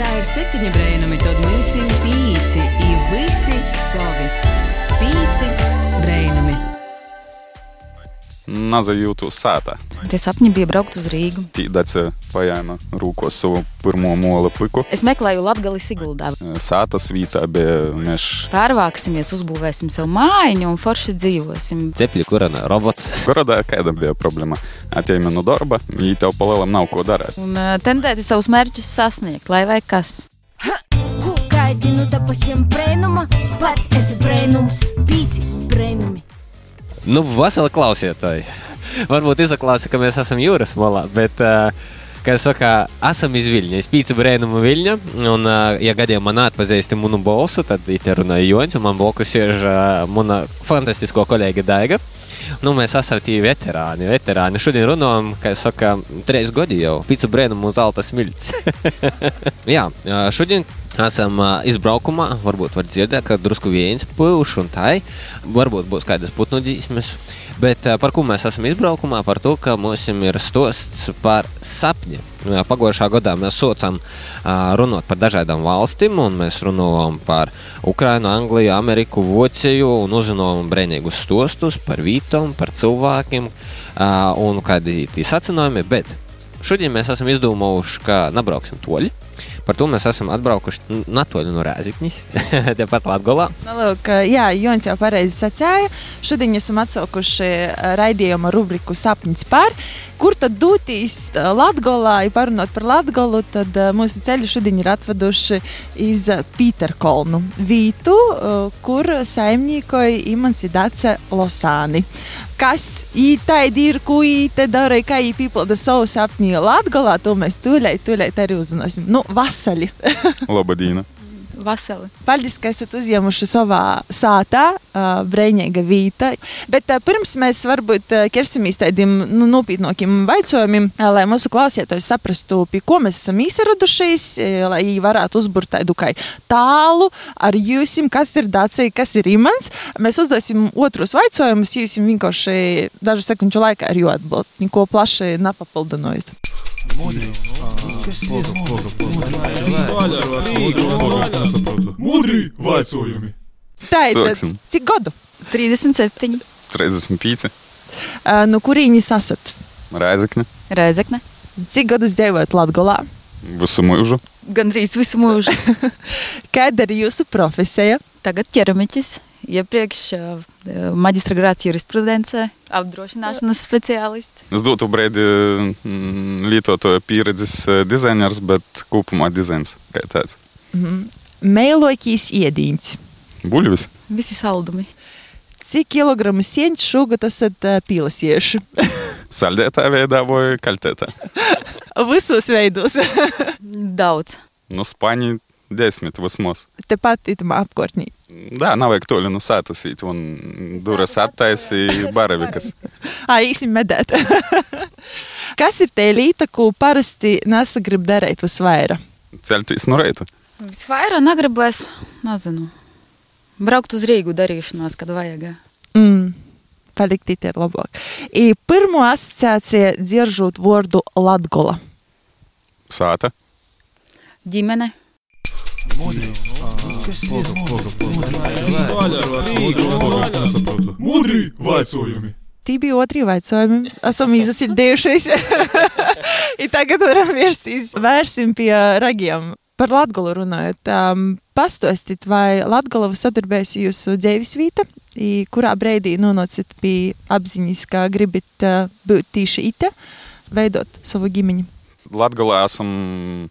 Latgaļā ir septiņi brēnumi, tad mēs esam pīci, i visi savi. Pīci brēnumi. Nazajūtu sētā. Tie sapņi bija braukt uz Rīgu. Tīdace paņēma rūkos savu pirmo mola piku. Es meklēju Latgali Siguldā. Sētas vītā bija mēs Pārvāksimies, uzbūvēsim sev mājiņu un forši dzīvosim. Cepļu kurana robots. Gorodā kāda bija problēma? Atejami no darba, ja tev palielam nav ko darīt. Un tendēti savus mērķus sasniegt, lai vai kas. Gaidinu da pasiem brēnuma, pats esi brēnums, pīci brēnumi. Nu, veseli klausietāji. Varbūt izklausās, ka mēs esam jūras malā, bet, kā jau saka, esam iz Viļņa. Es pīcu brēnumu Viļņa, un, ja gadiem man atpazīsti manu balsu, tad te runāja Joņš, un man blakus ir mana fantastisko kolēģa Daiga. Nu, mēs esam tie veterāni. veterāni. Šodien runājam, kā jau saka, trīs gadi jau pīcu brēnumu uz Alta smilts. Jā, šodien esam izbraukumā. Varbūt var dzirdēt, ka drusku viens puikas un tā. Varbūt būs kādas putnu dzīsmes. Bet par ko mēs esam izbraukumā? Par to, ka mums ir stosts par sapņiem. Pagājušā gadā mēs socām runāt par dažādām valstīm, un mēs runājām par Ukrajinu, Angliju, Ameriku, Vāciju un uzzinājām brīvīgus stostus par vītām, par cilvēkiem un kādi tie sacinājumi. Bet šodien mēs esam izdomājuši, ka nebrauksim toļi. Par to mēs esam atbraukuši natoļi no Rēzikņas, tepat Latvijā. Nu, lūk, jā, Jons jau pareizi sacīja. Šodien esam atsaukuši raidījuma rubriku Sapnis par. Kur tad doties Latvijā, ja parunāt par Latviju, tad mūsu ceļu šodien ir atveduši iz Pīterkolnu vītu, kur saimniekoja Imants Dace Losāni. Kas ītaidi ir, ko īte dara, kā īpa pīpilda savu sapņu Latvijā, to mēs tūlīt, tūlīt arī uzzināsim. Nu, vasali! Labadīna! Vasali. Paldies, ka esat uzņēmuši savā sātā, uh, brīvīga vīta. Bet uh, pirms mēs varbūt uh, ķersimies tādiem nu, nopietnākiem jautājumiem, uh, lai mūsu klausītāji saprastu, pie ko mēs esam īsaradušies, uh, lai viņi varētu uzbūvēt tādu kā tālu ar jums, kas ir Dācija, kas ir Imants. Mēs uzdosim otrus jautājumus, jūs vienkārši dažu sekundžu laikā ar jūtu atbildēt, neko plaši nepapildinot. Mudri vaicojumi! Tā ir Sāksim. cik gadu? 37. 35. Uh, no kurienes esat? Rēzekne. Reizekne. Cik gadus dzīvojat Latvijā? Visu mūžu. Gandrīz visu mūžu. Kāda ir jūsu profesija? Tagad ķeramiķis. Iepriekš uh, maģistra grāts jurisprudencē, apdrošināšanas speciālists. Es dotu brīdi mm, lietotāju pieredzes eh, dizainers, bet kopumā dizains kā tāds. Mēlokīs iedīņas. Buļvis. Visi saldumi. Cik kilogramu sieņu šogad esat pīlasieši? Saldētā veidā vai kaltētā? Visos veidos. Daudz. Nu, Spāņi desmit vismaz. Tepat itamā apkārtnī. Da, nav vajag toļi no sētas īt un duras attaisi baravikas. Ā, īsim medēt. Kas ir tā līta, ko parasti nesagrib darīt visvairāk? Celtīs no reita. Visvairāk negribēs, nezinu. Braukt uz Rīgu darīšanās, kad vajag. Mm. Palikt ir labāk. I pirmo asociācija dzirdot vārdu Latgola. Sāta. Ģimene. Mudri vaicojumi! Tī bija otrie jautājumi. Esam izsildījušies. I tagad varam vērsties vērsim pie ragiem. Par Latviju runājot, um, pastāstiet, vai Latvija sadarbējas jūsu dzīves vieta, i kurā brīdī nonācat pie apziņas, ka gribat uh, būt tieši ite, veidot savu ģimeni. Latgalā esam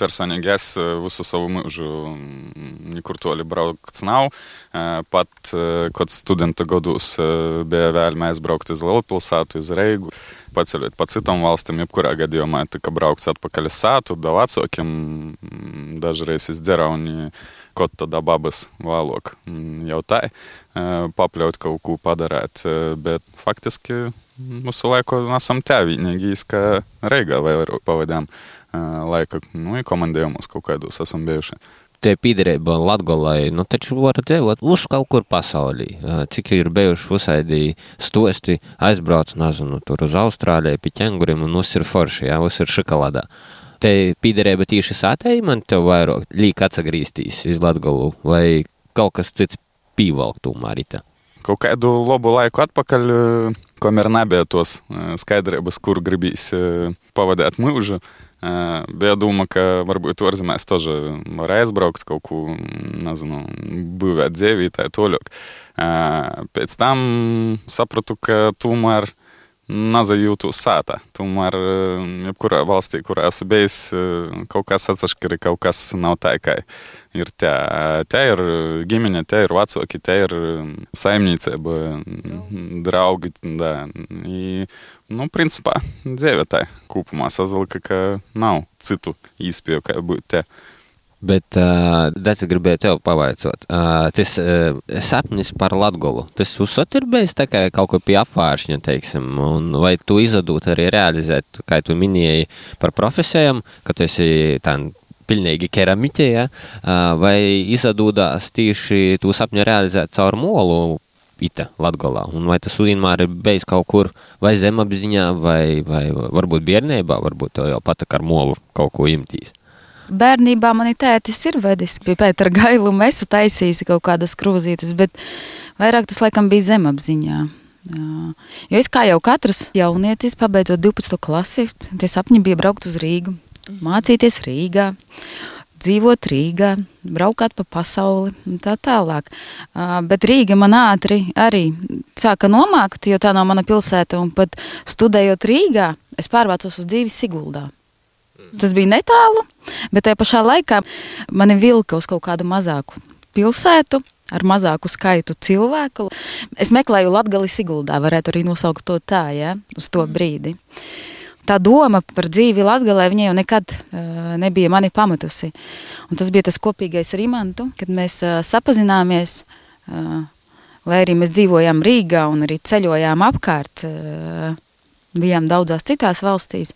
personīgi es eh, visu savu mūžu mm, nekur toli braukts nav. Eh, Pat, eh, kad studenta gados eh, bija vēlme aizbraukt uz Lielpilsētu, uz Reigu, paceļot pa citām valstīm, jebkurā gadījumā tika braukts atpakaļ uz sātu, da vecākiem, mm, dažreiz izdzerauni, kaut tādā babas vēlok mm, jau tā, eh, papļaut kaut ko padarēt, eh, bet faktiski visu laiku esam te vienīgi, ka Reigā vai pavadām eh, laika, nu, i komandējumus kaut kādos esam bijuši. Te pīderība Latvijai, nu taču var dzīvot uz kaut kur pasaulī. Cik ir bijuši visādi stosti, aizbrauc, nezinu, tur uz Austrāliju, pie ķēnguriem, un mums ir forši, jā, mums ir šokolādā. Te piederēja tieši sātēji, man te vairāk līk atsagrīstīs iz Latgolu, vai kaut kas cits pīvalk tomēr itā. Kaut kādu labu laiku atpakaļ, kamēr nebija tos skaidrības, kur gribīs pavadīt mūžu, Bet es domāju, ka varbūt ārzemēs arī var aizbraukt, kaut ko nezinu, būvēt, dzīvot, tā tālāk. Pēc tam sapratu, ka tomēr. Tūmēr nezajūtu sāta. Tomēr, eh, jebkurā valstī, kurā esmu bijis, kaut kas atsaškari, kaut kas nav tā, kā ir te. Te ir ģimene, te ir vecāki, te ir saimniecība, draugi. Da. I, nu, principā, dzīve tā kopumā sazalika, ka nav citu īspēju, kā būt te. Bet uh, Dārts gribēja tev pavaicot, uh, tas uh, sapnis par Latviju. Tas tā kā kaut ko pie apvāršņa, teiksim, un vai tu izdod arī realizēt, kā tu minēji par profesijām, ka tu esi tā pilnīgi keramiķē, ja? uh, vai izdodās tieši tu sapņu realizēt caur molu. Ita Latvijā. Un vai tas vienmēr ir bijis kaut kur vai zemapziņā, vai, vai varbūt bērnībā, varbūt jau patīk ar molu kaut ko imtīs. Bērnībā man tētis ir vedis pie Pētera Gailu, un es taisīju kaut kādas krūzītes, bet vairāk tas laikam bija zemapziņā. Jā. Jo es kā jau katrs jaunietis, pabeidzot 12. klasi, tie sapņi bija braukt uz Rīgu, mācīties Rīgā, dzīvot Rīgā, braukt pa pasauli un tā tālāk. Bet Rīga man ātri arī sāka nomākt, jo tā nav mana pilsēta. Pat studējot Rīgā, es pārvācos uz dzīvi Siguldā. Tas bija netālu, bet tajā pašā laikā mani vilka uz kaut kādu mazāku pilsētu. Ar mazāku skaitu cilvēku. Es meklēju Latviju Siguldā, varētu arī nosaukt to tā, ja, uz to brīdi. Tā doma par dzīvi Latvijā viņa jau nekad uh, nebija mani pamatusi. Un tas bija tas kopīgais ar Imantu, kad mēs uh, sapazināmies. Uh, lai arī mēs dzīvojām Rīgā un arī ceļojām apkārt. Uh, bijām daudzās citās valstīs,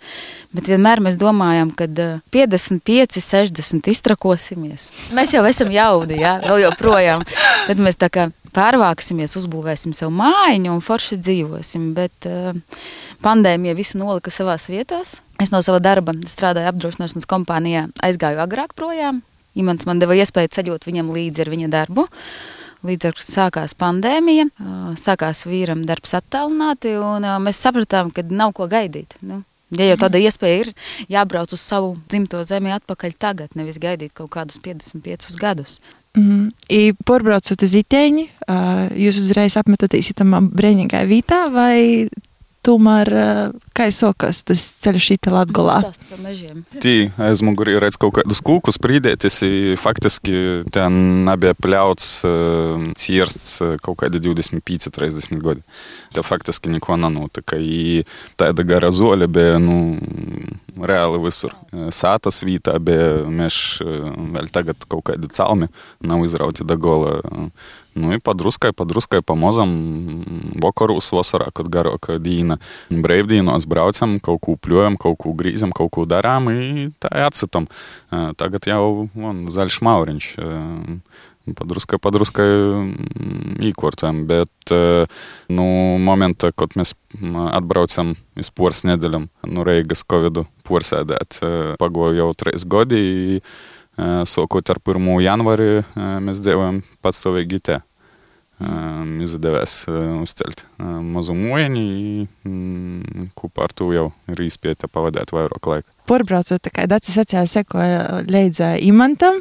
bet vienmēr mēs domājam, ka 55, 60 iztrakosimies. Mēs jau esam jaudi, jā, vēl joprojām. Tad mēs tā kā pārvāksimies, uzbūvēsim sev mājiņu un forši dzīvosim, bet uh, pandēmija visu nolika savās vietās. Es no sava darba strādāju apdrošināšanas kompānijā, aizgāju agrāk projām. Imants man deva iespēju ceļot viņam līdzi ar viņa darbu. Līdz ar to sākās pandēmija, sākās vīram darbs attālināti, un mēs sapratām, ka nav ko gaidīt. Nu, Ja jau tāda iespēja ir, jābrauc uz savu dzimto zemi atpakaļ tagad, nevis gaidīt kaut kādus 55 gadus. Mm. I porbraucot uz Itēņu, jūs uzreiz apmetaties tam brīvīgā vietā, vai tomēr kā sokas tas ceļš šī latgolā? Tī aizmugurī redz kaut kādus kūkus prīdēties, faktiski ten nebija pļauts cirsts kaut kādi 25-30 gadi. Te faktiski neko nenotika. I tāda gara zole bija, nu, reāli visur. Sātas vītā bija, mēs vēl tagad kaut kādi calmi nav izrauti da gola. Nu, i padruskai, padruskai pamazam vakaros vasarā, kad garāka diena brīvdienos braucam, kaut ko pļojam, kaut ko grīzam, kaut ko darām, i tā atsitam. Tagad jau on, zaļš mauriņš padruskai, padruskai īkortēm. Bet nu, momentā, kad mēs atbraucam uz poras nedēļām, nu, Reigas Covid-19 porsēdēt, pagoja jau trīs gadi sākot ar 1. janvāri mēs dzīvojam patstāvīgi te. Izdevās uzcelt mazu mūjiņu, kopā ar to jau ir izpēta pavadīt vairāk laika. Porbraucot, tā kā Dācis sacīja, sekoja līdzi imantam,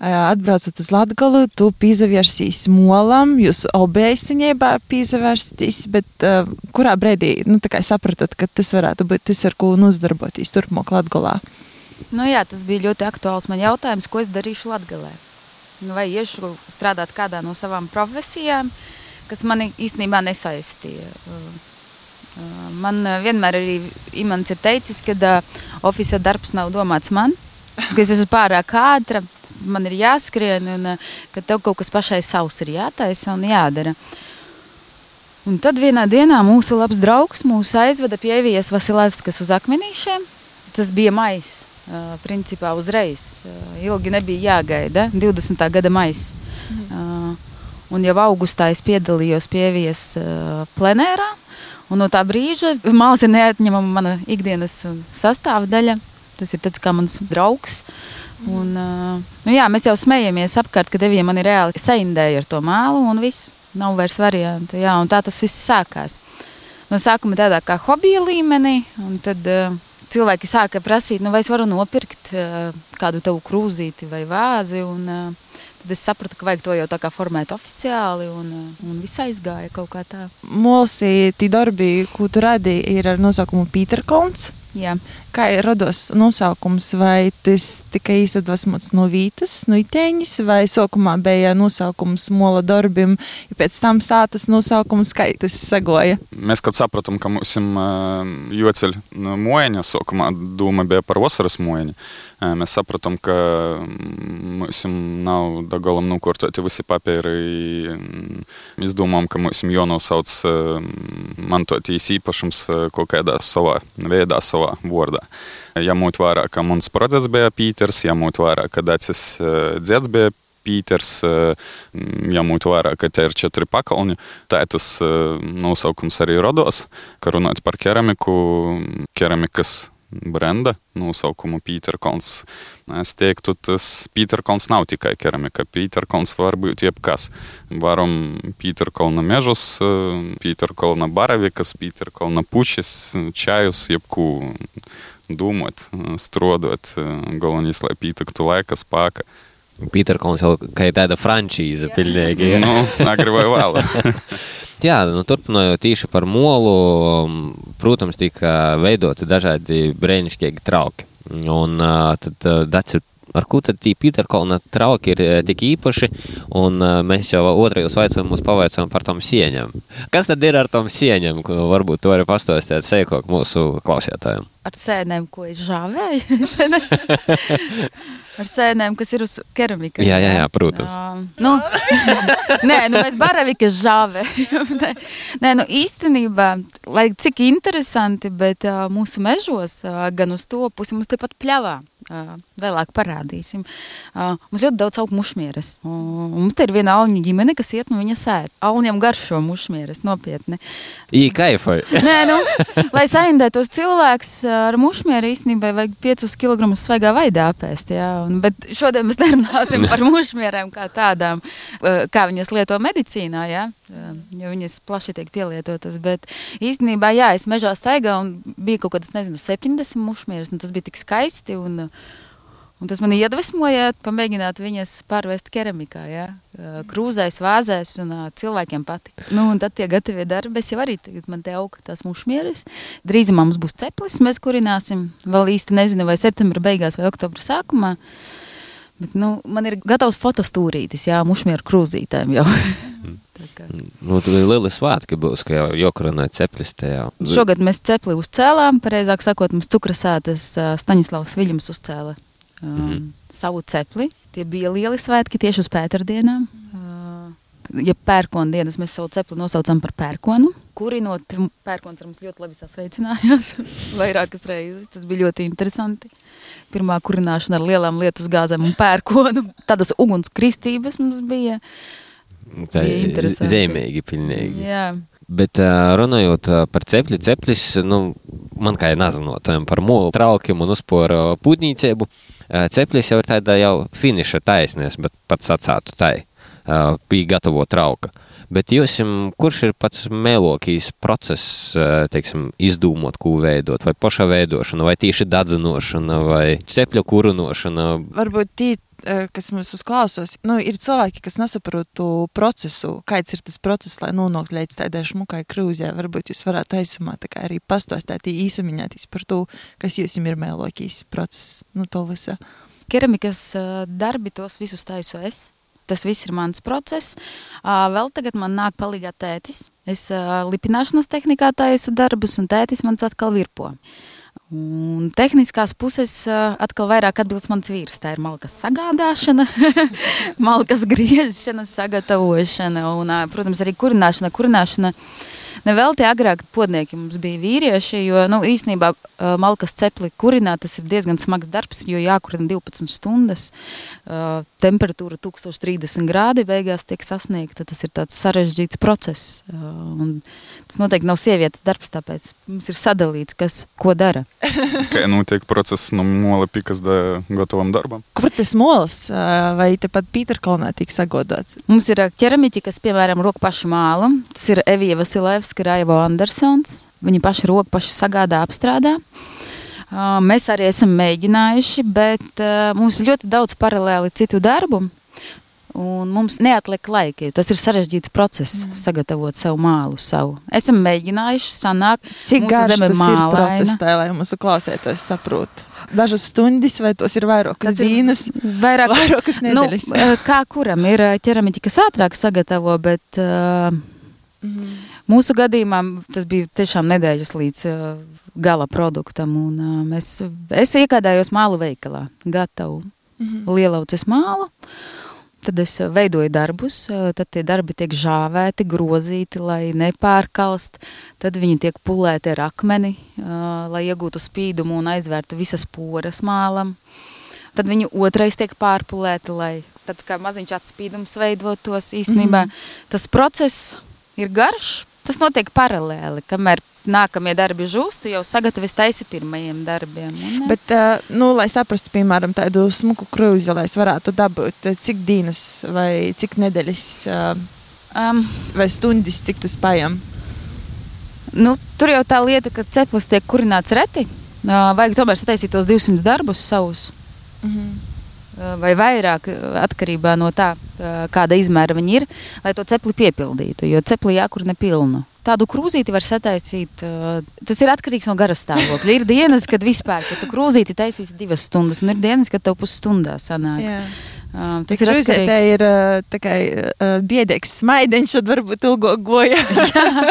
atbraucot uz Latgolu, tu pīzavērsīs molam, jūs obi īstenībā pīzavērsīs, bet uh, kurā brīdī, nu, tā kā sapratat, ka tas varētu būt tas, ar ko uzdarboties turpmāk Latgolā? Nu jā, tas bija ļoti aktuāls man jautājums, ko es darīšu Latgalē. Nu, vai iešu strādāt kādā no savām profesijām, kas mani īstenībā nesaistīja. Man vienmēr arī Imants ir teicis, ka uh, oficiālā darbs nav domāts man, ka es esmu pārāk ātra, man ir jāskrien, un ka tev kaut kas pašai savs ir jātaisa un jādara. Un tad vienā dienā mūsu labs draugs mūs aizveda pie Evijas Vasilevskas uz akmenīšiem. Tas bija maijs. Principā uzreiz. Ilgi nebija jāgaida. 20. gada maijs. Mhm. Un jau augustā es piedalījos Pievijas uh, plenērā. Un no tā brīža māksla ir neatņemama mana ikdienas sastāvdaļa. Tas ir tāds kā mans draugs. Un, nu jā, mēs jau smējamies apkārt, ka deviem man ir reāli saindēja ar to mālu un viss. Nav vairs variantu. Jā, un tā tas viss sākās. No sākuma tādā kā hobija līmenī, un tad uh, cilvēki sāka prasīt, nu, vai es varu nopirkt uh, kādu tavu krūzīti vai vāzi. Un, uh, tad es sapratu, ka vajag to jau tā kā formēt oficiāli, un, uh, un viss aizgāja kaut kā tā. Molsī, tī darbi, ko tu radīji, ir ar nosaukumu Peter Kolns. Jā. Kā ir rados nosaukums, vai tas tikai izdvesmots no vītas, no itēņas, vai sākumā bija nosaukums mola darbim, ja pēc tam sātas nosaukums, kā tas sagoja? Mēs kaut sapratām, ka mums ir joceļ no mojaņa, sākumā doma bija par vasaras mojaņu. Mēs sapratām, ka mums nav galam nokārtoti visi papīri. Mēs domājam, ka mums jānosauc mantoties īpašums kaut kādā savā veidā, savā vārdā. Jāmūt vērā, ka mums process bija Pīters, jāmūt vērā, ka Dacis dzēds bija Pīters, jāmūt vērā, ka te ir četri pakalni. Tā tas nosaukums arī rados, ka runājot par keramiku, keramikas brenda nosaukumu Peterkons. Es teiktu, tas Peterkons nav tikai keramika. Peterkons var būt jebkas. Varam Peterkolna mežus, Peterkolna baravikas, Peterkolna pušis, čajus, jebkų dūmot, strodot. Galvenais, lai pītaktu laikas pāka. Peterkons jau kā tāda frančīze pilnīgi. Ja? Nu, agri vai vēl. Jā, nu, turpinājot tīši par molu, protams, tika veidoti dažādi brīnišķīgi trauki. Un tad Dats ar ko tad tie Pīterkolna trauki ir tik īpaši, un mēs jau otrajos vaicojumos pavaicām par tom sieņam. Kas tad ir ar tom sieņam, ko varbūt to arī pastāstīt seikok mūsu klausītājiem? Ar sēnēm, ko es žāvēju? ar sēnēm, kas ir uz keramikas. Jā, jā, jā protams. Um, nu, nē, nu mēs baravikas žāvējam. nē, nē, nu īstenībā, lai cik interesanti, bet uh, mūsu mežos, uh, gan uz to pusi, mums tepat pļavā. Vēlāk parādīsim. Mums ļoti daudz augu mušmieres. Mums te ir viena alņu ģimene, kas iet no viņa sēt. Alņiem garšo mušmieres, nopietni. Ī, kaifai. Nē, nu, lai saindētos cilvēks ar mušmieru īstenībā vajag 5 kg svaigā veidā apēst. Jā. Bet šodien mēs nerunāsim par mušmierēm kā tādām, kā viņas lieto medicīnā, jā, jo viņas plaši tiek pielietotas. Bet īstenībā, jā, es mežā staigā un bija kaut kādas, nezinu, 70 mušmieras, un tas bija tik skaisti. Un, Un tas man iedvesmoja pamēģināt viņas pārvērst keramikā, ja? krūzēs, vāzēs, un cilvēkiem patika. Nu, un tad tie gatavie darbi, es jau arī tagad man te auga tās mušmieres. Drīzumā mums būs ceplis, mēs kurināsim. Vēl īsti nezinu, vai septembra beigās vai oktobra sākumā. Bet, nu, man ir gatavs fotostūrītis, jā, mušmieru krūzītēm jau. nu, tur ir lieli svētki būs, ka jau jokurinē ceplis tajā. Šogad mēs cepli uzcēlām, pareizāk sakot, mums cukrasātas Staņislavs Viļams uzcēla um, mm -hmm. savu cepli. Tie bija lieli svētki tieši uz pēterdienām. Uh, ja pērkona dienas mēs savu cepli nosaucam par pērkonu, kurinot, pērkons ar mums ļoti labi sasveicinājās vairākas reizes. Tas bija ļoti interesanti. Pirmā kurināšana ar lielām lietus gāzēm un pērkonu. Tādas ugunskristības mums bija. Tā ir zīmīgi, pilnīgi. Jā. Bet runājot par cepli, ceplis, nu, man kā ir nazinotajam par mūlu traukiem un uzporu pūtnīcību, ceplis jau ir tāda jau finiša taisnēs, bet pats atsātu tai, bija gatavo trauka. Bet jūs, kurš ir pats mēlokīs process, teiksim, izdomot, ko veidot, vai paša veidošana, vai tieši dadzinošana, vai cepļu kurinošana? Varbūt tī kas mums uzklausos, nu, ir cilvēki, kas nesaprot to procesu, kāds ir tas process, lai nonāktu līdz tādai šmukai krūzē. Varbūt jūs varētu aizsumā arī pastāstīt īsamiņātīs par to, kas jums ir mēlokīs process, nu, to visa. Keramikas darbi tos visus taisu es. Tas viss ir mans process. Vēl tagad man nāk palīgā tētis. Es lipināšanas tehnikā taisu darbus, un tētis man atkal virpo. Un tehniskās puses atkal vairāk atbilst mans vīrs. Tā ir malkas sagādāšana, malkas griežšana, sagatavošana un, protams, arī kurināšana. kurināšana Nevelti agrāk podnieki mums bija vīrieši, jo nu, īstenībā uh, malkas cepli kurināt tas ir diezgan smags darbs, jo jākurina 12 stundas. Temperatūra 1030 grādi beigās tiek sasniegta. Tas ir tāds sarežģīts process. Un tas noteikti nav sievietes darbs, tāpēc mums ir sadalīts, kas ko dara. Kā notiek process no mola pikas da gatavam darbam? Kur tas mols vai tepat Pīterkalnā tika sagodots? Mums ir ķeramiķi, kas, piemēram, roku paši māla. Tas ir Evija Vasilevska, Raivo Andersons. Viņi paši roku paši sagādā, apstrādā. Mēs arī esam mēģinājuši, bet mums ir ļoti daudz paralēli citu darbu. Un mums neatliek laika, jo tas ir sarežģīts process, mm. sagatavot savu mālu. Savu. Esam mēģinājuši, sanāk, Cik garš zeme mālaina. process, tā, lai mūsu klausētājs saprotu? Dažas stundas, vai tos ir vairākas dienas, vairāk vairākas Nu, nedēļas? eh, kā kuram ir ķeramiķi, kas ātrāk sagatavo, bet uh, Mhm. Mūsu gadījumā tas bija tiešām nedēļas līdz uh, gala produktam. Un, uh, mēs, es iegādājos mālu veikalā, gatavu Mhm. lielauces mālu. Tad es eh, veidoju darbus, eh, tad tie darbi tiek žāvēti, grozīti, lai nepārkalst. Tad viņi tiek pulēti ar akmeni, eh, lai iegūtu spīdumu un aizvērtu visas poras mālam. Tad viņi otrais tiek pārpulēti, lai tāds kā maziņš atspīdums veidotos. Īstenībā mm -hmm. tas process ir garš, tas notiek paralēli. Kamēr nākamie darbi žūst, tu jau sagatavojies taisi pirmajiem darbiem. Un, eh, Bet, ā, nu, lai saprastu, piemēram, tādu smuku krūzi, lai es varētu dabūt, ā, cik dienas vai cik nedēļas um, vai stundas, cik tas paiet. Nu, tur jau tā lieta, ka ceplis tiek kurināts reti. Vajag tomēr sataisīt tos 200 darbus savus. Mhm. ā, Vai vairāk, atkarībā no tā, kāda izmēra viņi ir, lai to cepli piepildītu. Jo cepli jākur nepilnu. Tādu krūzīti var sataisīt. Tas ir atkarīgs no garas stāvokļa. Ir dienas, kad vispār, kad tu krūzīti taisīsi divas stundas, un ir dienas, kad tev pusstundā sanāk. Jā. Ā, Tas Tas ir atkarīgs. Tā ir tā kā ā, biedīgs smaidiņš, tad varbūt ilgo goja.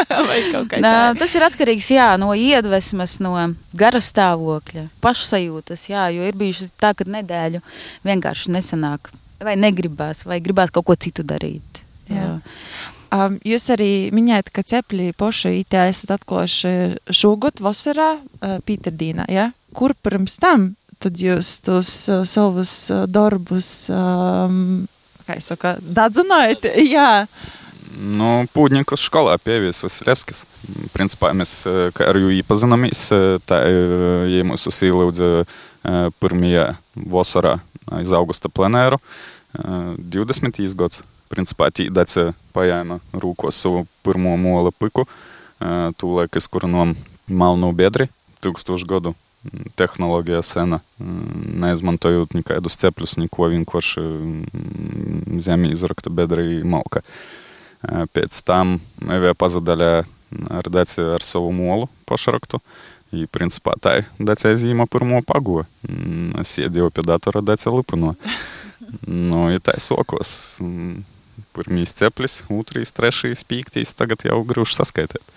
Nā, tas ir atkarīgs jā, no iedvesmas, no gara stāvokļa, pašsajūtas. Jā, jo ir bijušas tā, ka nedēļu vienkārši nesanāk, vai negribās, vai gribās kaut ko citu darīt. Jā. Um, jūs arī minējāt, ka cepļi poši IT esat atklājuši šogad vasarā uh, Pīterdīnā, ja? Kur pirms tam tad jūs tos uh, savus uh, darbus, um, kā es saku, dadzinājat? Jā. Nu, Pūģņikas skolā pievies Vasilevskis. Principā mēs eh, kā ar viņu iepazināmies. eh, Tā ja mūs uzsīlūdza eh, pirmajā vasarā aiz augusta plenēru. eh, 20. gads. Principā tī dace pajēma rūkos savu pirmo mola piku. eh, Tūlēk es kurinām malnu biedri 1000 gadu. mm, Tehnoloģija sena, mm, neizmantojot nekādus cepļus, neko vienkārši mm, zemi izrakta bedra malka. Э, Pēc tam Evija pazadaļā ar Deci ar savu molu pašraktu. I, principā, tā ir Deci zīma pirmo pago. Es iedīju pie datora Deci lipino. Nu, ja tā sokos. Pirmīs ceplis, otrīs, trešīs, pīktīs, tagad jau grūši saskaitīt.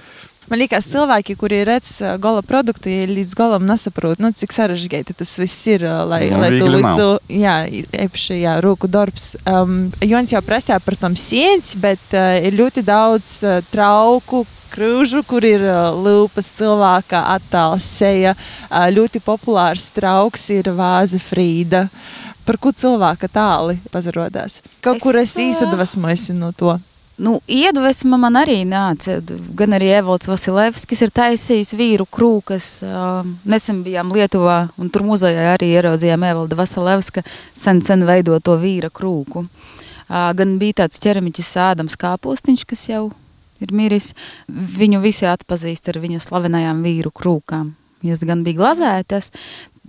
Man liekas, cilvēki, kuri redz gala produktu, ja līdz galam nesaprot, nu, cik sarežģīti tas viss ir, lai, Nu, lai viegli visu, jā, īpaši, jā, roku darbs. Um, Jons jau prasīja par tom sieņas, bet uh, ir ļoti daudz uh, trauku, krūžu, kur ir lūpas cilvēka attēls, seja. Ļoti populārs trauks ir vāze Frīda. Par ko cilvēka tāli pazarodās? Kaut Es, kur es ā, īsadavasmojusi no to. Nu, iedvesma man arī nāca. Gan arī Evalds Vasilevskis ir taisījis vīru krūkas. Nesen bijām Lietuvā, un tur muzejā arī ieraudzījām Evalda Vasilevska sen, sen veidoto vīra krūku. Gan bija tāds ķeramiķis Ādams Kāpostiņš, kas jau ir miris. Viņu visi atpazīst ar viņa slavenajām vīru krūkām. Viņas gan bija glazētas.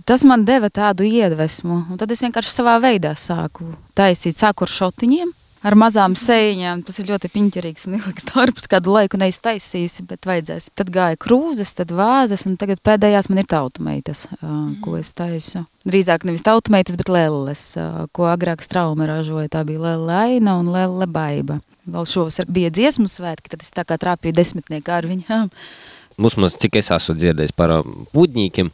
Tas man deva tādu iedvesmu, un tad es vienkārši savā veidā sāku taisīt, sāku ar šotiņiem, ar mazām sēņām. Tas ir ļoti piņķerīgs un ilgs darbs, kādu laiku neiztaisījusi, bet vajadzēs. Tad gāja krūzes, tad vāzes, un tagad pēdējās man ir tautumeitas, ko es taisu. Drīzāk nevis tautumeitas, bet lelles, ko agrāk strauma ražoja. Tā bija lele aina un lele baiba. Vēl šovasar bija dziesmu svētki, tad es tā kā trāpīju desmitniekā ar viņām. Vismaz cik es esmu dzirdējis par ā, putņīkiem,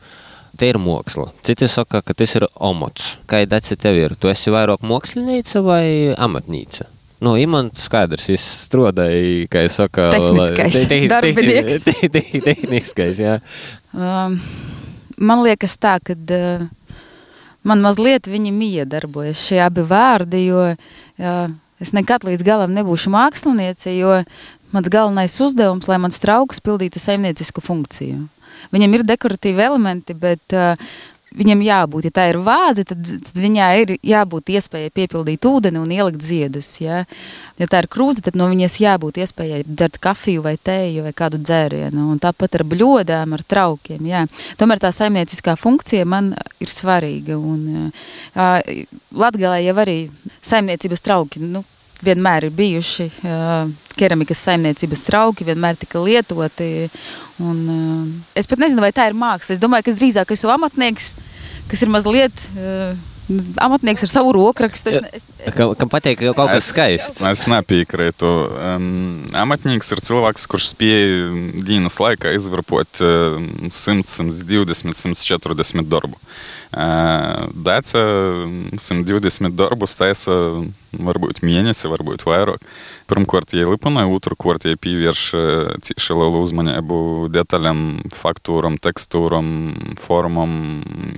te ir māksla. Citi saka, ka tas ir omots. Kāda tev ir? Tu esi vairāk mākslinieca vai amatnīca? Nu, Imants skaidrs, viņš strādāja, kā jau saka, Tehniskais te- te- darbinieks. te- te- Tehniskais, jā. Um, man liekas, tā, ka uh, man mazliet viņi iedarbojas šie abi vārdi, jo uh, es nekad līdz galam nebūšu māksliniece, jo mans galvenais uzdevums, lai mans trauks pildītu saimniecisku funkciju. Viņam ir dekoratīvi elementi, bet uh, viņam jābūt, ja tā ir vāze, tad, tad viņai ir jābūt iespējai piepildīt ūdeni un ielikt ziedus. Ja, ja tā ir krūze, tad no viņas jābūt iespējai dzert kafiju vai tēju vai kādu dzērienu. Un tāpat ar bļodām, ar traukiem. Jā. Tomēr tā saimnieciskā funkcija man ir svarīga. Un, uh, Latgalē jau arī saimniecības trauki. Nu, vienmēr ir bijuši uh, keramikas saimniecības trauki, vienmēr tika lietoti. Un, uh, es pat nezinu, vai tā ir māksla. Es domāju, ka es drīzāk esmu amatnieks, kas ir mazliet uh, amatnieks ar savu rokrakstu. Es, es, es, Kam, kam patīk ka kaut kas Es- skaists? Es nepiekrītu. Um, amatnieks ir cilvēks, kurš spēj dienas laikā izvarpot um, 100, 120, 140 darbu. Uh, Dēca 120 darbus taisa varbūt mēnesi, varbūt vairāk. Pirmkārt, jie lipina, otrkārt, jie pievērš uh, cieši lielu uzmanību detaļām, faktūram, tekstūram, formam,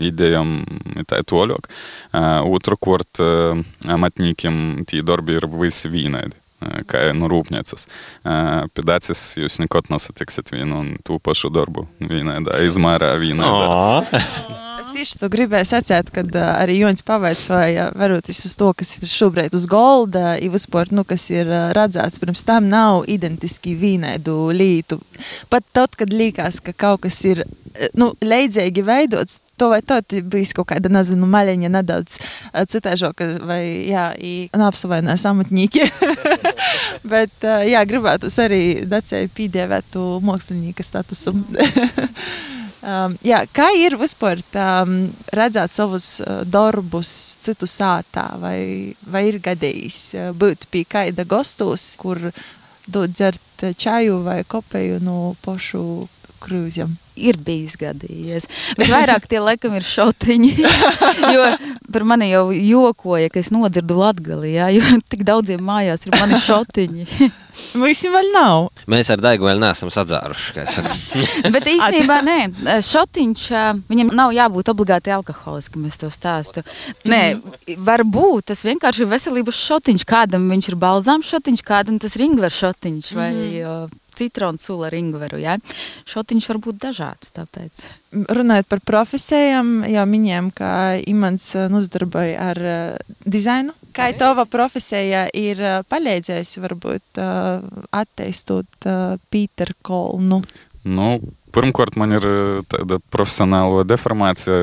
idejām un tā tālāk. Uh, Otrkārt, uh, amatniekiem tie darbi ir visi vienādi. Kā no rūpnīcas. Pēdējais jūs nekad nesatiksiet vienu un to pašu darbu. Vienādā izmērā, vienādā. Tieši to gribēju sacīt, kad uh, arī Joņš pavaicāja, varoties uz to, kas ir šobrīd uz golda, ir vispār, nu, kas ir uh, redzēts, pirms tam nav identiski vienādu lītu. Pat tad, kad liekas, ka kaut kas ir uh, nu, leidzīgi veidots, to vai tā bijis kaut kāda, nezinu, maļiņa nedaudz uh, citēžoka vai, jā, neapsavainās amatnieki. Bet, uh, jā, gribētu arī Dacei piedēvētu mākslinieka statusu. Um, jā, kā ir vispār um, redzēt savus uh, darbus citu sātā, vai, vai ir gadījis uh, būt pie kāda gastos, kur dod dzert čaju vai kopēju no pašu krūziem? ir bijis gadījies. Visvairāk tie laikam ir šotiņi. jo par mani jau jokoja, ka es nodzirdu latgali, jā, jo tik daudziem mājās ir mani šotiņi. Visiem vēl nav. Mēs ar Daigu vēl neesam sadzāruši. Bet īstenībā nē, šotiņš, viņam nav jābūt obligāti alkoholiskam, es to stāstu. Nē, varbūt tas vienkārši ir veselības šotiņš, kādam viņš ir balzāms šotiņš, kādam tas ringver šotiņš vai mm. Citronu sula ringveru, jā. Šotiņš var būt dažāds, tāpēc. Runājot par profesijām, jau minējām, ka Imants uh, nodarbojas ar uh, dizainu. Kā tava profesija ir uh, palīdzējusi varbūt uh, attīstot uh, Pīteru Kolnu? Nu, pirmkārt, man ir eh, tāda profesionāla deformācija.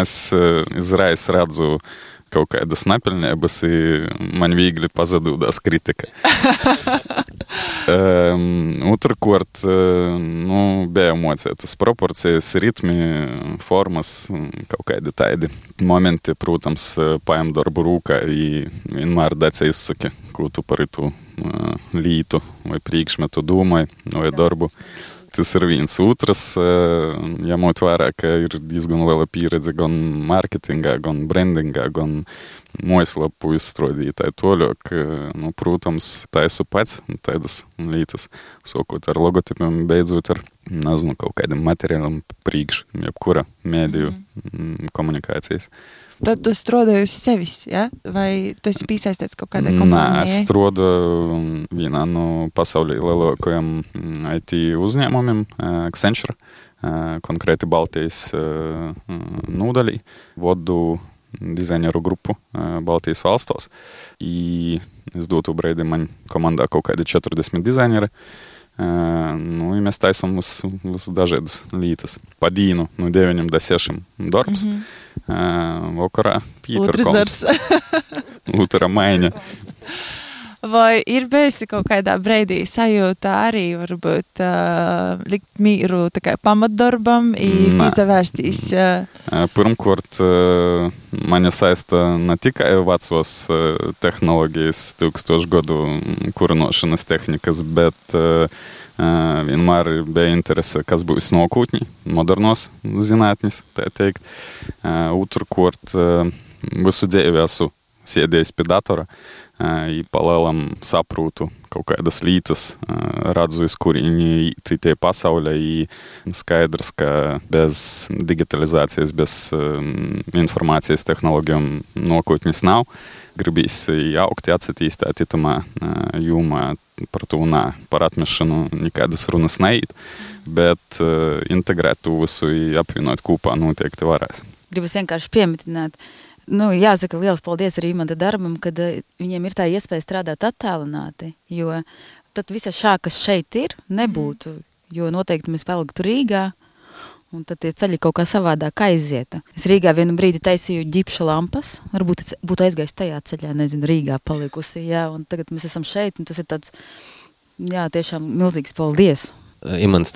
Es eh, izraisa redzu kaut kādas nepilnības, un man viegli pazudās kritika. um, Otrakārt, eh, nu, bija emocijas, proporcijas, ritmi, formas, kaut kādi tādi momenti, protams, paņem darbu rūkā, vienmēr dacia izsaka, ko tu par to lītu vai priekšmetu domāji vai darbu. Tas ir viens. Otrs, ņemot vērā, ka ir diezgan liela pieredze gan mārketingā, gan brandingā, gan mājaslapu izstrādītā. Toļāk, nu, protams, taisu pats tādas lietas, sākot ar logotipiem, beidzot ar, nezinu, kaut kādiem materiāliem priekš, jebkura mēdīju mm. komunikācijas. Tad tu strādāji uz sevis, ja? vai tu esi piesaistīts kaut kādai Nē, es strādāju vienā no pasaulē lielākajiem IT uzņēmumiem, Accenture, konkrēti Baltijas nodaļā. Vodu grupu eh, Baltijas valstos. I es dotu brīdi man komandā kaut kādi 40 dizaineri. Eh, Nu, mēs taisām vis- visdažādas lietas. Pa dienu no 9 līdz 6 darbs. Mm -hmm. Vakarā Pīters Otrs darbs. Lutera maiņa. Vai ir bijusi kaut kādā brīdī sajūta arī, varbūt, uh, likt mīru tā kā pamatdarbam, ir Nē. izvērstīs. Uh, Pirmkārt, eh, mani saista ne tikai vecos eh, tehnoloģijas, tūkstošu gadu kurinošanas tehnikas, bet eh, eh, vienmēr bija interese, kas būs nākotnē, modernos zinātnes, tā teikt. Eh, Otrkārt, eh, visu dzīvi esmu sēdējis pie datora. I palēlam saprūtu kaut kādas lietas, redzu, uz kurieni tie pasaulē, i skaidrs, ka bez digitalizācijas, bez informācijas tehnoloģijām nākotnes nav. Gribīs jaukt, attīstīt itamā jomā par to nē, par atmešanu nekādas runas neiet, bet integrēt to visu, apvienot kopā noteikti varēs. Gribas vienkārši pieminēt, nu, jāsaka liels paldies arī man darbam, kad viņiem ir tā iespēja strādāt attālināti, jo tad visa šā, kas šeit ir, nebūtu, jo noteikti mēs paliktu Rīgā, Un tad tie ceļi kaut kā savādāk aizieta. Es Rīgā vienu brīdi taisīju ģipša lampas. Varbūt es būtu aizgājis tajā ceļā, nezinu, Rīgā palikusi. Jā, un tagad mēs esam šeit, un tas ir tāds, jā, tiešām milzīgs paldies. Imants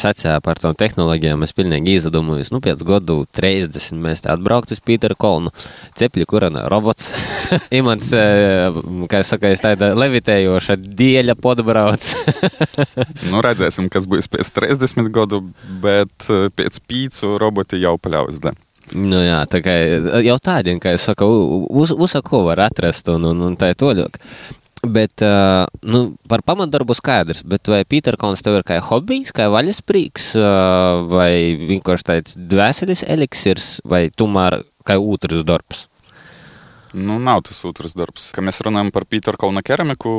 sacīja par tām tehnoloģijām. Es pilnīgi izdomāju, nu, pēc gadu 30 mēs atbrauktu uz Pītera Kolnu. Cepļu kurana robots. Imants, kā es saku, tāda levitējoša dieļa podbrauc. nu, redzēsim, kas būs pēc 30 gadu, bet pēc pīcu roboti jau paļaujas. Nu, jā, tā kā jau tādiem, kā es saku, uz, uz ko var atrast un, un, un tā toļok. Bet uh, nu, par pamatdarbu skaidrs. Bet vai Pīterkons tev ir kā hobijs, kā vaļasprīks, uh, vai vienkārši tāds dvēseles eliksirs, vai tomēr kā otrs darbs? Nu, nav tas otrs darbs. Kad mēs runājam par Pīterkona keramiku,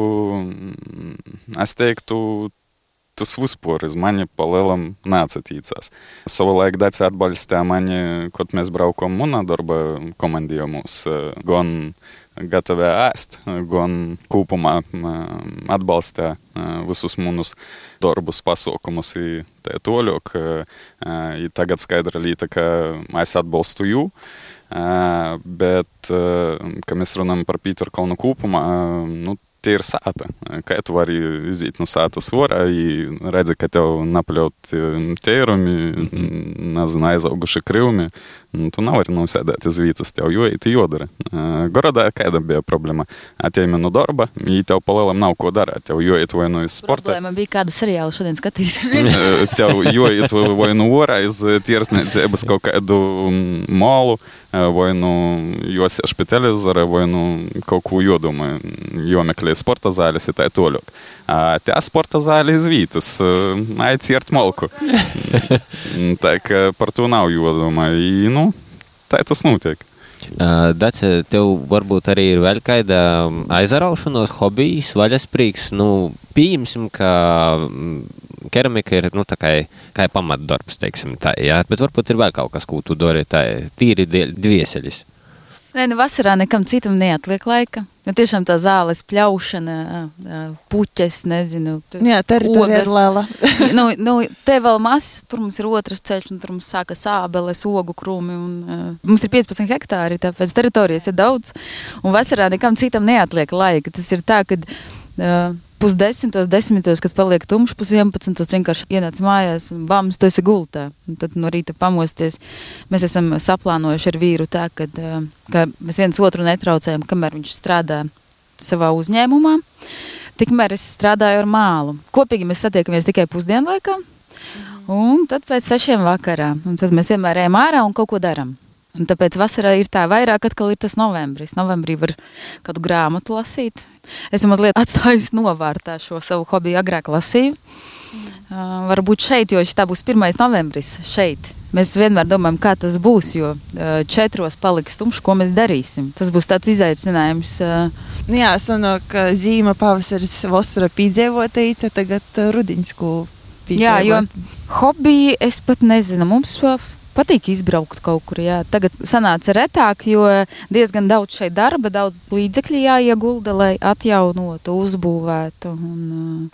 es teiktu, tas vispār uz mani palielam neatsatīcās. Savulaik Dacia atbalstīja mani, kad mēs braukām munā darba komandījumos, gan gatavi ēst, gan kopumā atbalsta visus mūsu darbus, pasaukumus. Tā ir toļok, tagad skaidra lieta, ka es atbalstu jū. Bet, kad mēs runājam par Pīteru Kalnu kopumā, nu, tie ir sāta. Kā tu vari iziet no sātas orā, redzi, ka tev napaļaut tērumi, nezinu, aizauguši krivumi. то наварно сядете звідси з тього і ті одери. Города яка бі проблема? А tie minu darbą, jį tev palailam nauko dar, tev jo įtvainu į sportą. Problema bija kādu seriālu šodien skatīsim. tev jo įtvainu orą, jis tiersnė, bus kaut kādu molu, vainu juos aš pie televizorą, vainu kaukų jodumą, jo mekliai sporto zalės į tai toliau. A te sporto zalė zvytis, ai ciert molku. tak, partunau jodumą, į nu tā tas notiek. Dace, tev varbūt arī ir vēl kāda aizraušanās, hobijs, vaļasprīks. Nu, pieņemsim, ka keramika ir nu, kā, kā pamatdarbs, teiksim, tā, jā, bet varbūt ir vēl kaut kas, ko tu dari, tā tīri dvieseļis. Nē, nu vasarā nekam citam neatliek laika. Nu, tiešām tā zāles pļaušana, puķes, nezinu, Jā, teritorija ir liela. nu, nu, te vēl maz, tur mums ir otrs ceļš, un tur mums sākas ābeles, ogu krūmi. Un, uh, mums ir 15 hektāri, tāpēc teritorijas ir daudz. Un vasarā nekam citam neatliek laika. Tas ir tā, ka uh, pusdesmitos, desmitos, kad paliek tumšs, pusdienas vienkārši ienāc mājās un bams, tu esi gultā. Un tad no rīta pamosties. Mēs esam saplānojuši ar vīru tā, kad, ka mēs viens otru netraucējam, kamēr viņš strādā savā uzņēmumā. Tikmēr es strādāju ar mālu. Kopīgi mēs satiekamies tikai pusdienlaikā. Un tad pēc sešiem vakarā. Un tad mēs vienmēr ejam ārā un kaut ko darām. Un tāpēc vasarā ir tā vairāk, atkal ir tas novembris. Novembrī var kādu grāmatu lasīt. Es mazliet atstāju novārtā šo savu hobiju, agrāk lasīju. Mm. Uh, varbūt šeit, jo tā būs 1. novembris šeit. Mēs vienmēr domājam, kā tas būs, jo uh, četros paliks tumšs, ko mēs darīsim. Tas būs tāds izaicinājums. Uh, Jā, sanāk, zīme pavasaris, vasara pīdzēvotīte, tagad uh, rudiņsku pīdzēvot. Jā, jo hobiju es pat nezinu. Mums patīk izbraukt kaut kur. Jā. Tagad sanāca retāk, jo diezgan daudz šeit darba, daudz līdzekļu jāiegulda, lai atjaunotu, uzbūvētu. Un,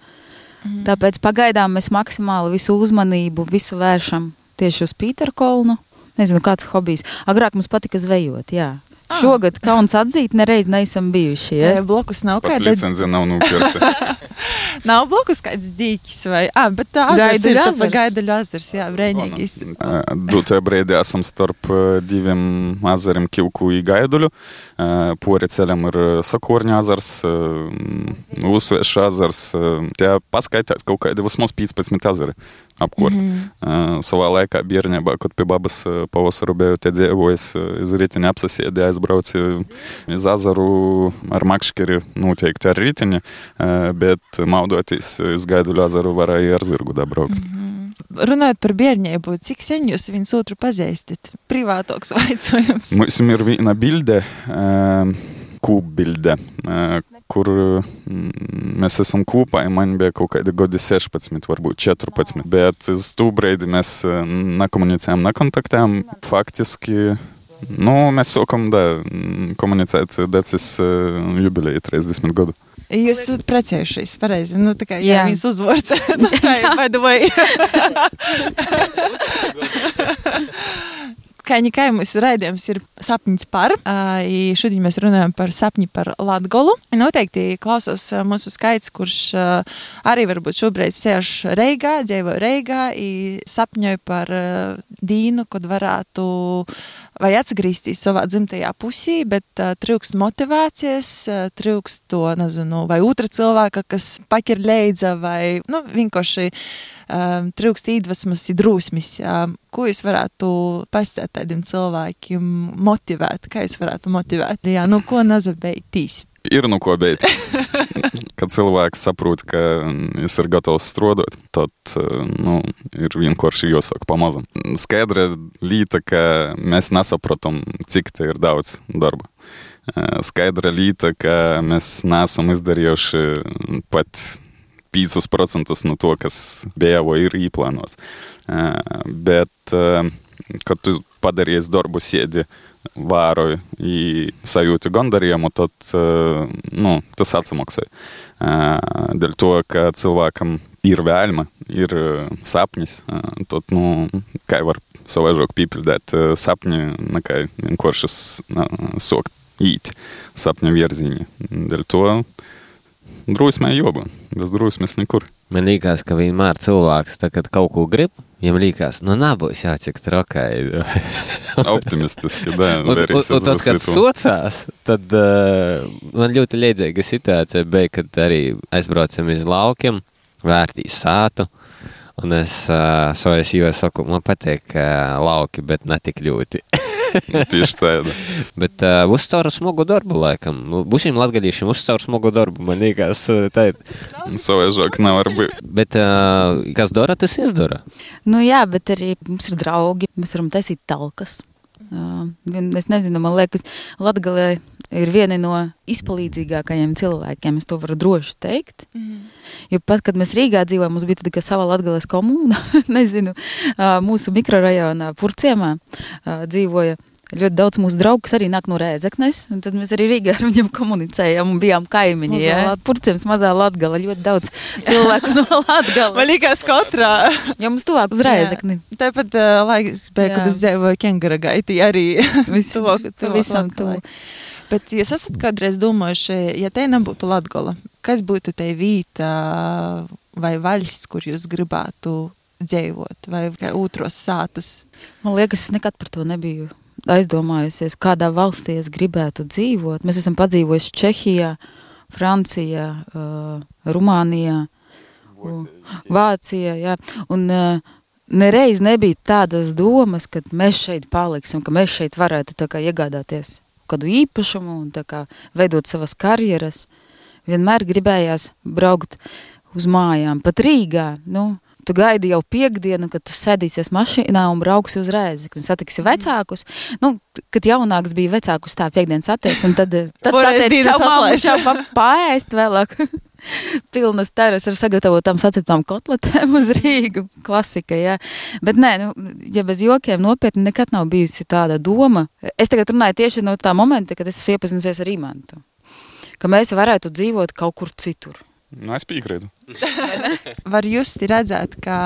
mm. Tāpēc pagaidām mēs maksimāli visu uzmanību, visu vēršam tieši uz Pīterkolnu. Nezinu, kāds hobijs. Agrāk mums patika zvejot. Jā. Ah. Šogad kauns atzīt, nereiz neesam bijuši. Ja? Jā, blokus nav kāda. Licencija nav nopirkta. nav blokus kāds dīķis vai, ah, bet tā gaidu ļazars. Gaidu ļazars, jā, brēņīgis. Dotajā brīdī esam starp diviem ezeriem Kilku un Gaiduļu. Pori ceļam ir Sakorņa ezers, Uzsvieša ezers. Tie paskaitāt kaut kādi vismaz 15 ezeri. Apkurt. Mm -hmm. uh, savā laikā bērnībā, kad pie babas uh, pavasaru biju te dzīvojis, uh, iz riteņa apsasēdi aizbrauci iz azaru ar makškeri, noteikti ar riteņi, uh, bet maudoties iz gaiduļu azaru varēja ar zirgu dabraukt. Mm -hmm. Runājot par bērnību, cik sen jūs viens otru pazīstat? Privātoks vaicojums. Mums ir viena bilde. Uh, kūpbilde, kur mēs esam kopā. Man bija kaut kādi gadi 16, varbūt 14. Bet uz to brīdi mēs nekomunicējām, nekontaktējām. Faktiski nu, mēs sākam da, komunicēt decis jubileja 30 gadu. Jūs esat precējušies, pareizi. Nu, tā kā jā, jā. viņas uzvārds. nu, tā ir, by the way. Jau mūsu raidījums ir sapnis par, šodien mēs runājam par sapni par Latgolu. Noteikti klausos mūsu skaits, kurš arī varbūt šobrīd sēž Reigā, dzīvo Reigā, sapņoja par Dīnu, kad varētu vai atgriezties savā dzimtajā pusī, bet uh, trūkst motivācijas, uh, trūkst to, nezinu, vai otra cilvēka, kas pakir leidza, vai, nu, vienkārši um, trūkst iedvesmas, drūsmas. Um, ko jūs varētu pastāstīt tādiem cilvēkiem, motivēt? Kā jūs varētu motivēt? Jā, nu, ko nazabētīs? Ir no ko beigties. Kad cilvēks saprot, ka viņš ir gatavs strādāt, tad nu, ir vienkārši jāsaka pamazam. Skaidra lieta, ka mēs nesaprotam, cik te ir daudz darba. Skaidra lieta, ka mēs neesam izdarījuši pat 5% no to, kas bija vai ir īplānots. Bet, kad tu padarīsi darbu sēdi, vēroju sajūtu gandarījumu, tad nu, tas atsamaksāja. Dēļ to, ka cilvēkam ir vēlme, ir sapnis, tad, nu, kā var savaižok pīpildēt sapņi, nekā vienkārši sokt īt sapņu virziņi. Dēļ to drusmē joba, bez drusmes nekur. Man liekas, ka vienmēr cilvēks, tā, kad kaut ko grib, viņam liekas, nu, nebūs jācik trokai. Optimistiski, da. un, un, un tad, kad socās, tad uh, man ļoti liedzīga situācija bija, kad arī aizbraucam iz laukiem, vērtīs sātu. Un es uh, savai sīvai saku, man patīk uh, lauki, bet ne tik ļoti. Tieši tāda. Bet uh, uzcaur smagu darbu, laikam. Būsim latgadīšiem uzcaur smagu darbu, man liekas, tā ir. Savaižāk nevar būt. Bet uh, kas dara, tas izdara. Nu jā, bet arī mums ir draugi, mēs varam taisīt talkas. Uh, es nezinu, man liekas, Latgalē ir viena no izpalīdzīgākajiem cilvēkiem. Es to varu droši teikt. Mm. Jo pat, kad mēs Rīgā dzīvojām, mums bija tāda sava Latgales komūna, nezinu, mūsu mikrorajonā, Purciemā dzīvoja ļoti daudz mūsu draugu, kas arī nāk no Rēzeknes. Tad mēs arī Rīgā ar viņiem komunicējām un bijām kaimiņi. Ja? Purcēns mazā Latgala, ļoti daudz cilvēku no Latgala. Man liekas, katrā. Jo mums tuvāk uz Rēzekni. Tāpat uh, laiks bija, kad es dzīvoju Kengara gaitī arī. Visu, tuvāk, tuvāk visam tuvu. Bet jūs esat kādreiz domājuši, ja te nebūtu Latgola, kas būtu te vīta vai valsts, kur jūs gribētu dzīvot, vai otros sātas? Man liekas, es nekad par to nebiju aizdomājusies, kādā valstī es gribētu dzīvot. Mēs esam padzīvojuši Čehijā, Francijā, uh, Rumānijā, Vācijā. Jā. Un, uh, nereiz nebija tādas domas, ka mēs šeit paliksim, ka mēs šeit varētu iegādāties kādu īpašumu un kā, veidot savas karjeras. Vienmēr gribējās braukt uz mājām, pat Rīgā. Nu, tu gaidi jau piekdienu, kad tu sēdīsies mašīnā un brauksi uz Rēzekni, satiksi vecākus. Nu, kad jaunāks bija vecākus tā piekdienas atteicis, un tad, tad sateicis čau māmu, čau pa, paēst vēlāk. Pilnas teras ar sagatavotām saceptām kotletēm uz Rīgu. Klasika, jā. Bet nē, nu, ja bez jokiem nopietni nekad nav bijusi tāda doma. Es tagad runāju tieši no tā momenta, kad es iepazinusies ar Imantu. Ka mēs varētu dzīvot kaut kur citur. Nu, es piekrītu. Var just redzēt, ka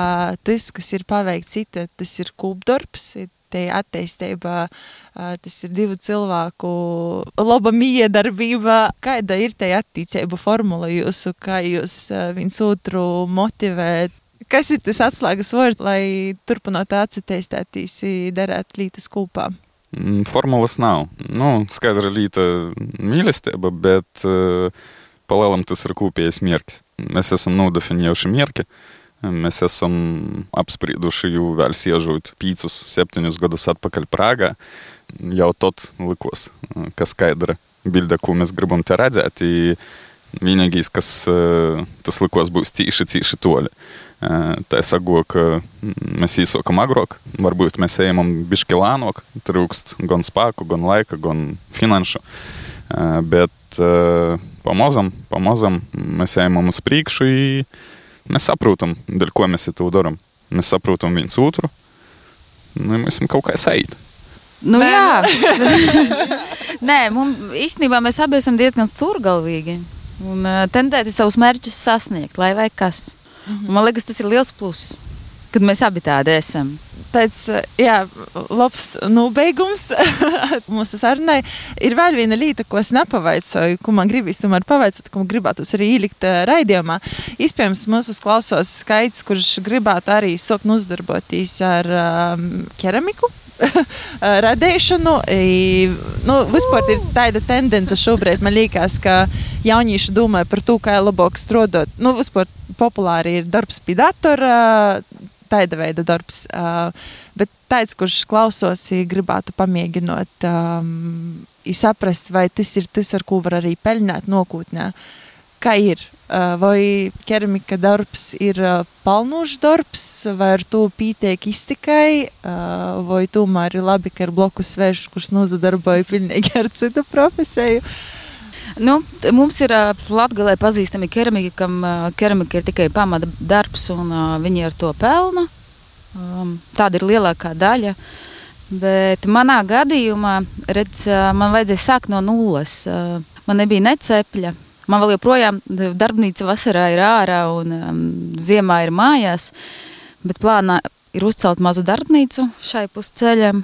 tas, kas ir paveikts cita, tas ir kūpdarbs, te attīstībā, tas ir divu cilvēku laba miedarbība. Kāda ir te attīstība formula jūsu, kā jūs viens otru motivēt? Kas ir tas atslēgas vārds, lai turpinot attīstīties, darīt lietas kopā? Mm, formulas nav. Nu, skaidra lieta mīlestība, bet uh, tas ir kopējais mērķis. Mēs esam nodefinējuši mērķi, Mēs esam apsprieduši jau vēl siežot 5, 7 gadus atpakaļ Prāgā. Jau tot likos, ka skaidra bilde, ko mēs gribam te redzēt. Vienīgais, kas tas likos, būs cīši toļi. Eh, Tā es saku, ka mēs īsākam agrāk, varbūt mēs ejam bišķi lēnāk, trūkst gan spēku, gan laika, gan finanšu. Eh, Bet pamazam, pamazam mēs ejam uz priekšu, mēs saprotam, dēļ ko mēs to darām. Mēs saprotam viens otru, nu, mēs esam kaut kā saiti. Nu, Nē. jā, Nē, mums īstenībā mēs abi esam diezgan stūrgalvīgi un uh, tendēti savus mērķus sasniegt, lai vai kas. Mm -hmm. Man liekas, tas ir liels pluss, kad mēs abi tādi esam. Tāds jā, labs nobeigums mūsu sarunai. Ir vēl viena lieta, ko es nepavaicoju, ko man gribīs tomēr pavaicāt, ko gribētu arī ielikt uh, raidījumā. Iespējams, mūsu klausos skaits, kurš gribētu arī sākt uzdarboties ar um, keramiku. radīšanu. I, nu, vispār ir tāda tendence šobrīd, man liekas, ka jaunieši domā par to, kā labāk strādāt. Nu, vispār populāri ir darbs pie datora, tāda veida darbs. Uh, bet tāds, kurš klausos, gribētu pamēģināt, um, saprast, vai tas ir tas, ar ko var arī peļņāt nākotnē. Kā ir? Vai keramika darbs ir pelnošs darbs, vai ar to pietiek iztikai, vai tomēr ir labi, ka ir blokus svešs, kurš nozadarboja pilnīgi ar citu profesiju? Nu, mums ir latgalē pazīstami keramika, kam keramika ir tikai pamata darbs, un viņi ar to pelna. Tāda ir lielākā daļa. Bet manā gadījumā, redz, man vajadzēja sākt no nulles. Man nebija necepļa, Man vēl joprojām darbnīca vasarā ir ārā un um, ziemā ir mājās, bet plānā ir uzcelt mazu darbnīcu šai pusceļam.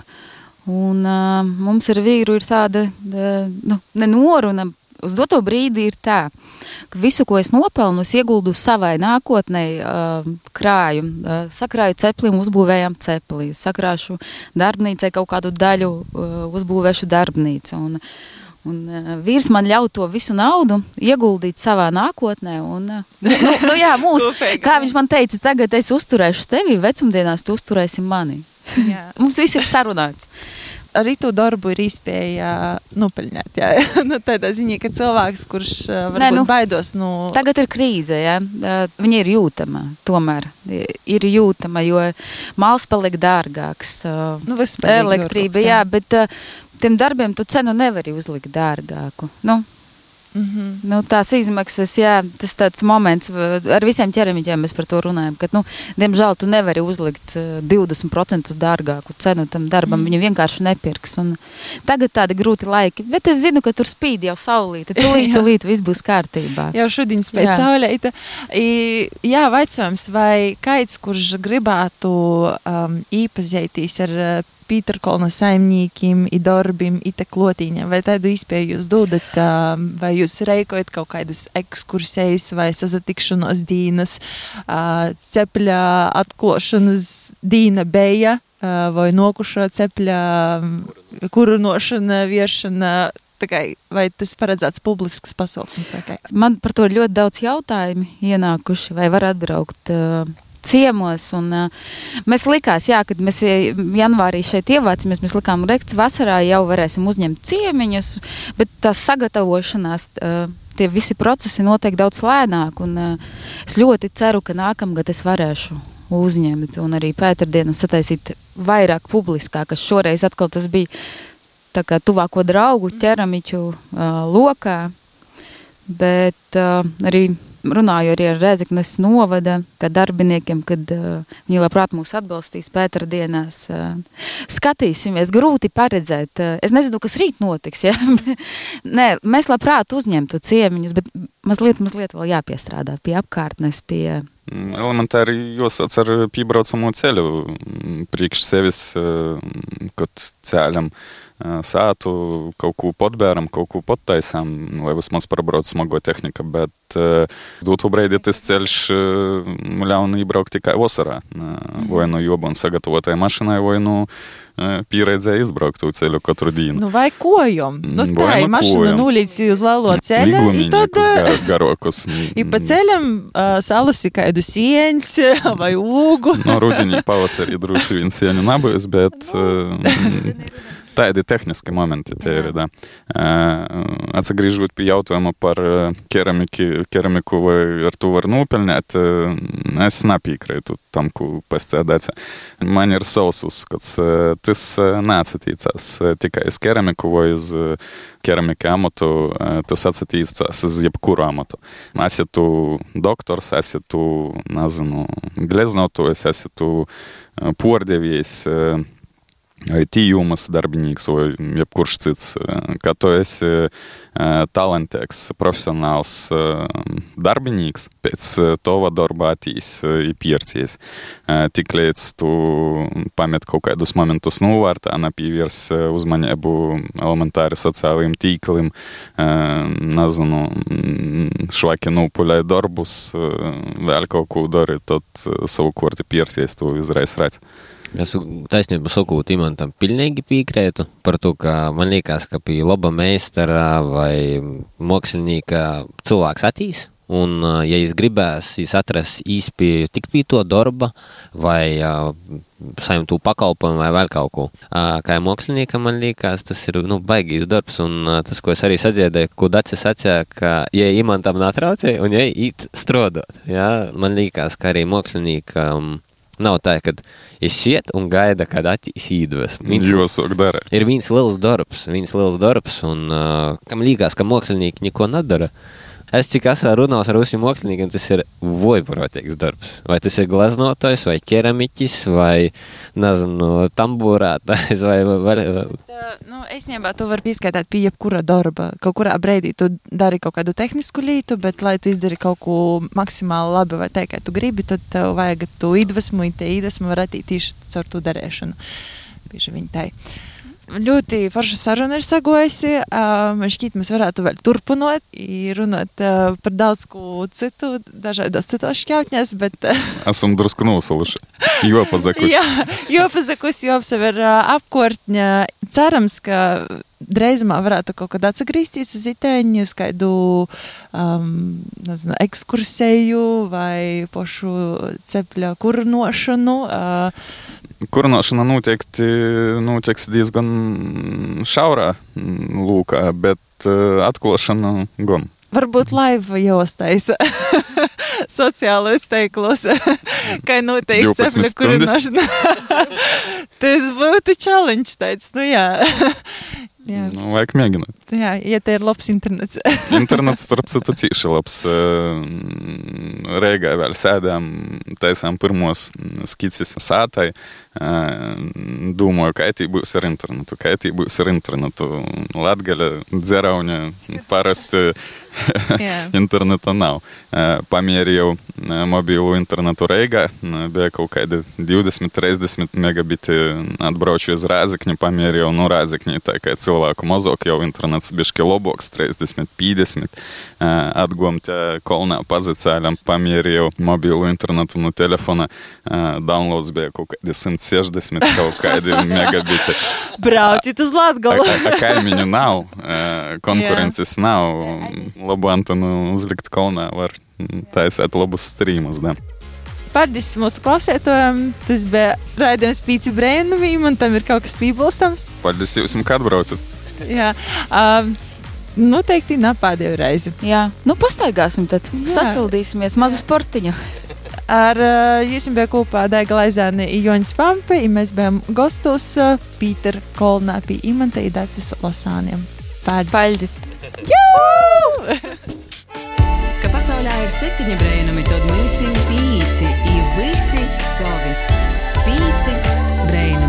Un, uh, mums ar vīru ir tāda uh, nu, nenoruna. Uz doto brīdi ir tā, ka visu, ko es nopelnu, es ieguldu savai nākotnē, uh, krāju. Uh, sakrāju ceplim, uzbūvējam cepli, sakrāšu darbnīcai kaut kādu daļu, uh, uzbūvēšu darbnīcu. Un, Un, uh, vīrs man ļauj to visu naudu ieguldīt savā nākotnē. Un, uh, nu, nu, jā, mūs, kā viņš man teica, tagad es uzturēšu tevi, vecumdienās tu uzturēsi mani. Mums viss ir sarunāts. Arī to darbu ir iespēja nopeļņāt. Jā, nu, tādā ziņā, ka cilvēks, kurš varbūt Nē, nu, baidos no. Nu... Tagad ir krīze, jā. viņa ir jūtama. Tomēr ir jūtama, jo māls paliek dārgāks. Nu, elektrība, jā, bet tiem darbiem tu cenu nevari uzlikt dārgāku. Nu, Mm -hmm. nu, tās izmaksas, jā, tas tāds moments, ar visiem ķeramiķiem mēs par to runājam, ka, nu, diemžēl, tu nevari uzlikt 20% dārgāku cenu tam darbam, mm. viņu vienkārši nepirks. Un tagad tādi grūti laiki, bet es zinu, ka tur spīd jau saulīte, tūlīt, tūlīt viss būs kārtībā. Jau šodien spēc saulīte. Jā, vaicājums, vai kaits, kurš gribētu um, īpazētīs ar Pīterkolna saimniekiem, i darbim, i te klotīņiem, vai tādu izpēju jūs dodat, vai jūs reikojat kaut kādas ekskursijas vai sazatikšanos dīnas, cepļa atklošanas dīna beja, vai nokušo cepļa kurunošana, viešana, kā, vai tas paredzēts publisks pasākums? Man par to ļoti daudz jautājumu ienākuši, vai var atbraukt uh, ciemos. Un, uh, mēs likās, jā, kad mēs janvārī šeit ievācamies, mēs likām, ka vasarā jau varēsim uzņemt ciemiņus, bet tās sagatavošanās. Uh, Tie visi procesi notiek daudz lēnāk, un uh, es ļoti ceru, ka nākamgad es varēšu uzņemt un arī pēterdienas sataisīt vairāk publiskāk, kas šoreiz atkal tas bija tā kā tuvāko draugu ķeramiķu uh, lokā, bet uh, arī runāju arī ar Rēzeknes novada darbiniekiem, kad uh, viņi labprāt mūs atbalstīs pēterdienās. Uh, skatīsimies, grūti paredzēt. Uh, es nezinu, kas rīt notiks. Ja? Nē, mēs labprāt uzņemtu ciemiņus, bet mazliet, mazliet vēl jāpiestrādā pie apkārtnes, pie mm, Elementāri jāsaka ar piebraucamo ceļu priekš sevis, kad ceļam. Uh, sētu, kaut ko podbēram, kaut ko podtaisām, lai vismaz prabrauc smago tehnika, bet dotu brīdi tas ceļš ļauna iebraukt tikai vasarā. Vai nu jobu un sagatavotai mašinai, vai nu pieredzēja izbraukt to ceļu katru dienu. Nu, vai kojam? Nu, tā ir mašīna nulīts uz lielo ceļu. I tad garokus. I pa ceļam uh, salusi kādu kādu sieņas vai ūgu. No rudenī, pavasarī droši vien sieņu nebūs, bet uh, Та, технический момент теперь, да. Отсагрижут пияутуема пар керамики, керамиковой рту варнупельне, это снапи игры, тут там ку пестедаца. Манер соусус, кац тыс нацати цас, тика из керамиковой, из керамики амото, тыс ацати цас, из ябкуру амото. Асету докторс, асету назану глезноту, асету пордев есть uz jebkuru amatu. Esi tu doktors, esi tu, nezinu, gleznotājs, esi tu uh, pordevējs. Uh, IT jomas darbinīgs vai jebkurš cits, ka tu esi talantīgs, profesionāls darbinīgs, pēc tova darba attīs īpiercies. Tik līdz tu pamet kaut kādus momentus novārtā, nepīvirs uzmanību elementāri sociālajiem tīkliem, nezinu, švaki nupuļai darbus, vēl kaut ko dari, tad savukārt piersies tu izrais redz. Es taisnību sakot, Imantam pilnīgi piekrītu par to, ka man liekas, ka pie laba meistara vai mākslinieka cilvēks attīs. Un, ja es gribēs, es atrast īspēju tikt pie to darba vai uh, saņemt to pakalpojumu vai vēl kaut ko. Uh, kā māksliniekam, man liekas, tas ir nu, baigīs darbs. Un uh, tas, ko es arī sadzirdēju, ko Dacis sacīja, ka, ja imantam natraucēja un ja īt strādāt, ja, man liekas, ka arī māksliniekam. Um, Nav tā, ka es iet un gaida, kad attīstīs iedvesmu. Josok dara. Ir viens liels darbs, viens liels darbs, un uh, kam liekas, ka mākslinieki neko nedara. Es cik esmu runājis ar rusiju māksliniekiem, tas ir vojprotīgs darbs. Vai tas ir glaznotājs, vai keramiķis, vai nezinu, tambūrētājs, vai, vai. Tā, nu, es nebā to var pieskaitīt pie jebkura darba. Kaut kurā brīdī tu dari kaut kādu tehnisku lietu, bet, lai tu izdari kaut ko maksimāli labi vai tā, kā tu gribi, tad tev vajag to iedvesmu, un tie iedvesmu var attīt tieši caur to darēšanu. Bieži viņi tai. Ļoti forša saruna ir sagojusi. Man šķiet, mēs varētu vēl turpināt, runāt par daudz ko citu, dažādos citos šķautņos, bet. Esam drusku nosuluši. Jo pazakus. Jā, jo pazakus, jo apsever apkārtņa. Cerams, ka drīzumā varētu kaut kad atgriezties uz itēņu, uz kādu um, nezinu, ekskursēju vai pošu cepļa kurnošanu. Uh, Kurināšana noteikti notiks diezgan šaurā lūkā, bet atklāšana gan. Varbūt laiva jostais sociālajos teiklos, kā noteikti cepļa kurināšana. Tas būtu challenge tāds, nu jā. Jā. Nu, vajag mēģināt. Jā, ja te ir labs internets. internets, starp citu, cīši labs. Rēgā vēl sēdām, taisām pirmos skicis sātai. думаю, кај ти быў сыр інтэрнату кај ти быў сыр інтэрнату ладгаля дзяраўня парасты інтэрнэтанаў э, э, памер'яў э, мабілу інтэрнату рэйга бекаў кайды 20-30 мегабіты адброчы зразык не памер'яў ну разык не такая цілаку мазок я ў інтэрнет бешкі лобокс 30-50 адгомтя колна пазыцыялям памер'яў мабілу інтэрнату ну телефона. Даунлоудс беку кайды сын 160 kaut kādi megabiti. Brauciet uz Latgalu! Kaimiņu nav, konkurences nav labu antenu uzlikt kaunā, var taisīt labus strīmus. Da. Paldies mūsu klausētājiem. Tas bija raidījums Pīci Brēnumī, un tam ir kaut kas piebilstams. Paldies jums, kad braucat. Jā. Um, Noteikti nav pēdējo reizi. Jā, nu pastaigāsim tad. Jā. Sasildīsimies mazu sportiņu. Ar uh, jums bija kopā Daiga Laizāne un Joņš Pampi. Mēs bijām gastos uh, Pīter Kolnā pie Imanta Idacis Losāniem. Paldies! Ka pasaulē ir septiņi brēnumi, tad mums ir pīci, ir visi savi. Pīci brēnumi.